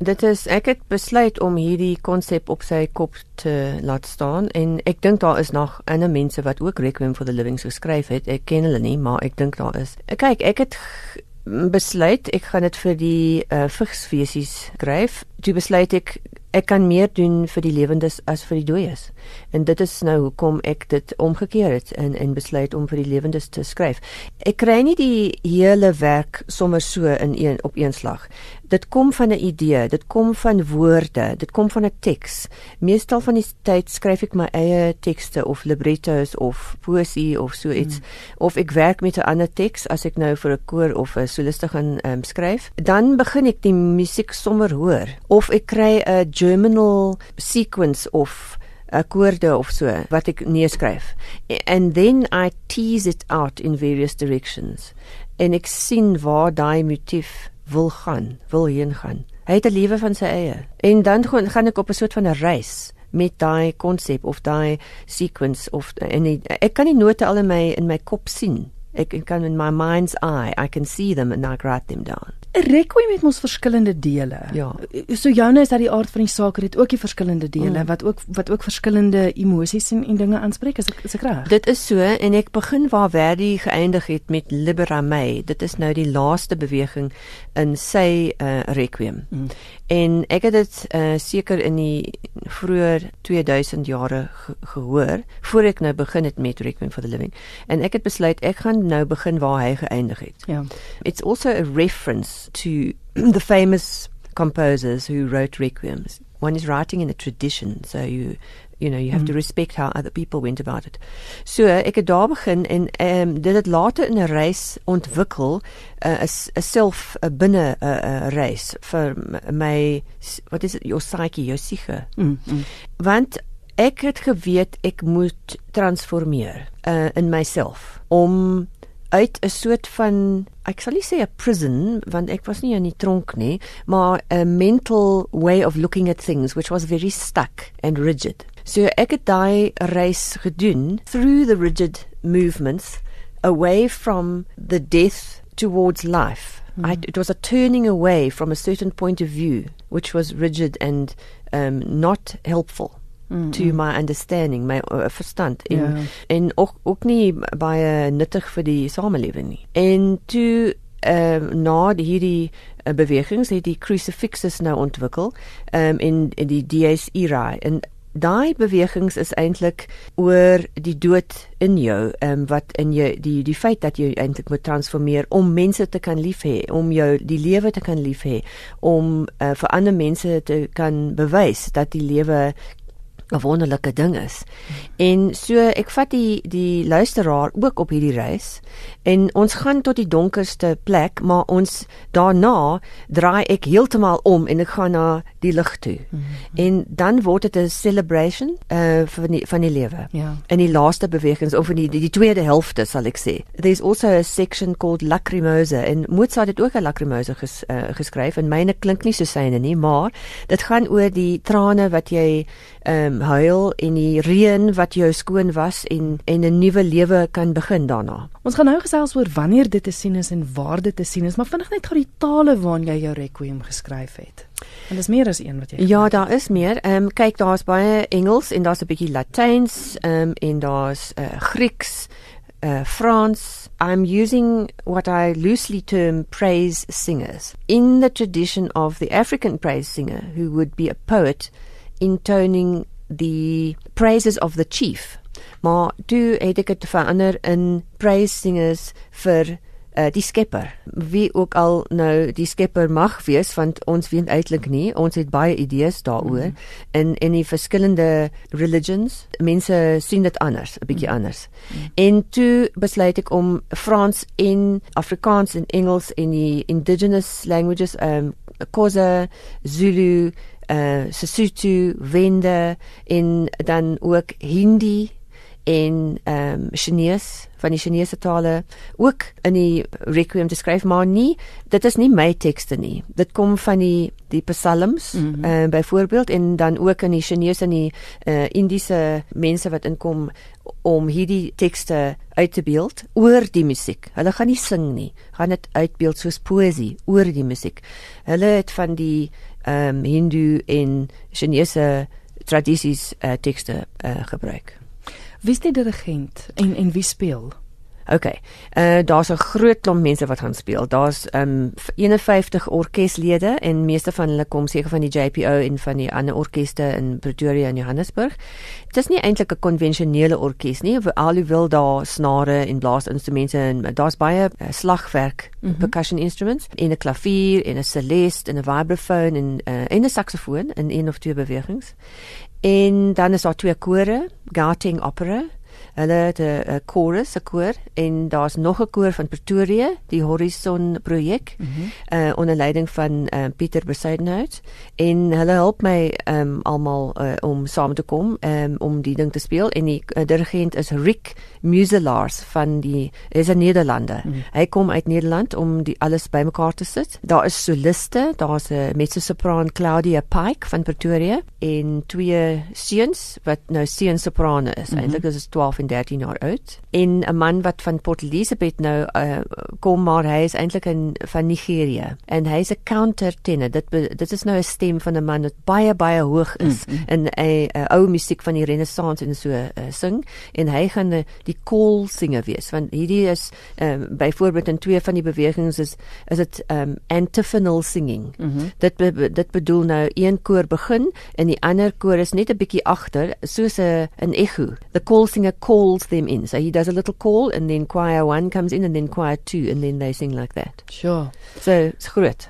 Dit is ek het besluit om hierdie konsep op sy kop te laat staan en ek dink daar is nog ander mense wat ook Requiem for the Living geskryf het. Ek ken hulle nie, maar ek dink daar is. Kyk, ek het besluit ek gaan dit vir die uh, vigsfeesies skryf. Toe besluit ek ek kan meer doen vir die lewendes as vir die dooies. En dit is nou hoekom ek dit omgekeer het en en besluit om vir die lewendes te skryf. Ek kry nie die hele werk sommer so in een op een slag. Dit kom van 'n idee, dit kom van woorde, dit kom van 'n teks. Meestal van die tyd skryf ek my eie tekste of librettos of poesie of so iets mm. of ek werk met 'n ander teks as ek nou vir 'n koor of 'n soliste gaan um, skryf. Dan begin ek die musiek sommer hoor of ek kry 'n germinal sequence of akkoorde of so wat ek neerskryf and then i tease it out in various directions en ek sien waar daai motief wil gaan wil heen gaan. Hy het 'n lewe van sy eie. En dan gaan, gaan ek op 'n soort van 'n reis met daai konsep of daai sequence of en ek kan die note al in my in my kop sien ek kan in my mind's eye i can see them and i write them down 'n requiem het mos verskillende dele. Ja. So joune is dat die aard van die saak het ook die verskillende dele mm. wat ook wat ook verskillende emosies en, en dinge aanspreek. Is ek is ek reg? Dit is so en ek begin waar Verdi geëindig het met Libera Me. Dit is nou die laaste beweging in sy uh, requiem. Mm. En ek het dit uh, seker in die vroeë 2000 jare ge gehoor voor ek nou begin het met Requiem for the Living. En ek het besluit ek gaan nou begin waar hy geëindig het. Ja. It's also a reference to the famous composers who wrote requiems. One is writing in a tradition, so you you know you have mm. to respect how other people went about it. So ek het daar begin en ehm um, dit het later in 'n reis ontwikkel 'n uh, 'n self 'n binne 'n uh, reis vir my wat is dit jou psyche, jou siege. Mm, mm. Want ek het geweet ek moet transformeer uh, in myself om uit 'n soort van ek sal nie sê 'n prison want ek was nie in die tronk nie, maar 'n mental way of looking at things which was very stuck and rigid. So ek het daai reis gedoen through the rigid movements away from the death towards life. Mm. I, it was a turning away from a certain point of view which was rigid and um, not helpful. Mm, to mm. my understanding my uh, verstand en yeah. en ook ook nie baie nuttig vir die samelewing nie. En toe ehm uh, na die hierdie uh, bewegings het die crucifixus nou ontwikkel ehm um, in, in die dies irae en daai bewegings is eintlik oor die dood in jou ehm um, wat in jou die die feit dat jy eintlik moet transformeer om mense te kan lief hê om jou die lewe te kan lief hê om uh, vir ander mense te kan bewys dat die lewe 'n wonderlike ding is. En so ek vat die die luisteraar ook op hierdie reis en ons gaan tot die donkerste plek, maar ons daarna draai ek heeltemal om en ek gaan na die lig toe. Mm -hmm. En dan word dit 'n celebration uh van die van die lewe. Ja. In die laaste bewegings of in die die, die tweede helfte sal ek sê. There's also a section called Lacrimosa en Mozart het ook 'n Lacrimosa ges, uh, geskryf en myne klink nie so syne nie, maar dit gaan oor die trane wat jy ehm um, huil en die reën wat jou skoon was en en 'n nuwe lewe kan begin daarna. Ons gaan nou gesels oor wanneer dit te sien is en waar dit te sien is, maar vinnig net gou die tale waarin jy jou requiem geskryf het. En dis meer as een wat jy Ja, daar is meer. Ehm um, kyk, daar's baie Engels en daar's 'n bietjie Latyns, ehm um, en daar's uh, Grieks, uh, Frans. I'm using what I loosely term praise singers in the tradition of the African praise singer who would be a poet intoning the praises of the chief. Maar toe het ek dit verander in praise singers vir uh, die skepper wie ook al nou die skepper mag wees want ons weet eintlik nie ons het baie idees daaroor mm. in in die verskillende religions mense sien dit anders 'n bietjie mm. anders mm. en toe besluit ek om Frans en Afrikaans en Engels en die indigenous languages um Khoza Zulu uh Sesotho Venda en dan ook Hindi en ehm um, Chinese van die Chinese tale ook in die requiem te skryf maar nie dit is nie my tekste nie. Dit kom van die die psalms mm -hmm. uh, byvoorbeeld en dan ook in die Chinese en die uh, Indiese mense wat inkom om hierdie tekste uit te beeld oor die musiek. Hulle gaan nie sing nie gaan dit uitbeeld soos poesie oor die musiek. Hulle het van die ehm um, Hindu en Chinese tradisies uh, tekste uh, gebruik. Wie is die dirigent en en wie speel? OK. Uh daar's 'n groot klomp mense wat gaan speel. Daar's um 51 orkeslede en meeste van hulle kom seker van die JPO en van die ander orkeste in Pretoria en Johannesburg. Dit is nie eintlik 'n konvensionele orkes nie, alhoewel daar snare en blaasinstrumente en daar's baie uh, slagwerk, mm -hmm. percussion instruments, en 'n klavier en 'n celeste en 'n vibrafoon en uh, en 'n saksofoon in een of twee bewegings. En dan is daar twee kore, Garting Opera Hulle het 'n chorus, 'n koor en daar's nog 'n koor van Pretoria, die Horizon projek, mm -hmm. uh, onder leiding van uh, Pieter Besuidenhout en hulle help my um, almal uh, om saam te kom um, om die ding te speel en die uh, dirigent is Rick Muselaars van die is 'n Nederlander. Mm -hmm. Hy kom uit Nederland om die alles bymekaar te sit. Daar is soliste, daar's 'n mezzo-sopran Claudia Pike van Pretoria en twee seuns wat nou seun-soprane is. Mm -hmm. Eintlik is dit 12 en 13 jaar oud. En 'n man wat van Port Elizabeth nou uh, kom maar hy is eintlik in van Nigerië en hy's 'n countertenor dit dit is nou 'n stem van 'n man wat baie baie hoog is. Mm, mm. in 'n ou musiek van die renessans en so uh, sing. En hy gaan uh, die kool singer wees. Want hierdie is um, byvoorbeeld in twee van die bewegings is is dit um, antiphonal singing. Mm -hmm. dit be, dit bedoel nou een koor begin en die ander koor is net 'n bietjie agter soos 'n 'n echo. The call singer calls them in. So he does a little call and then choir 1 comes in and then choir 2 and then they sing like that. Sure. So it's groot.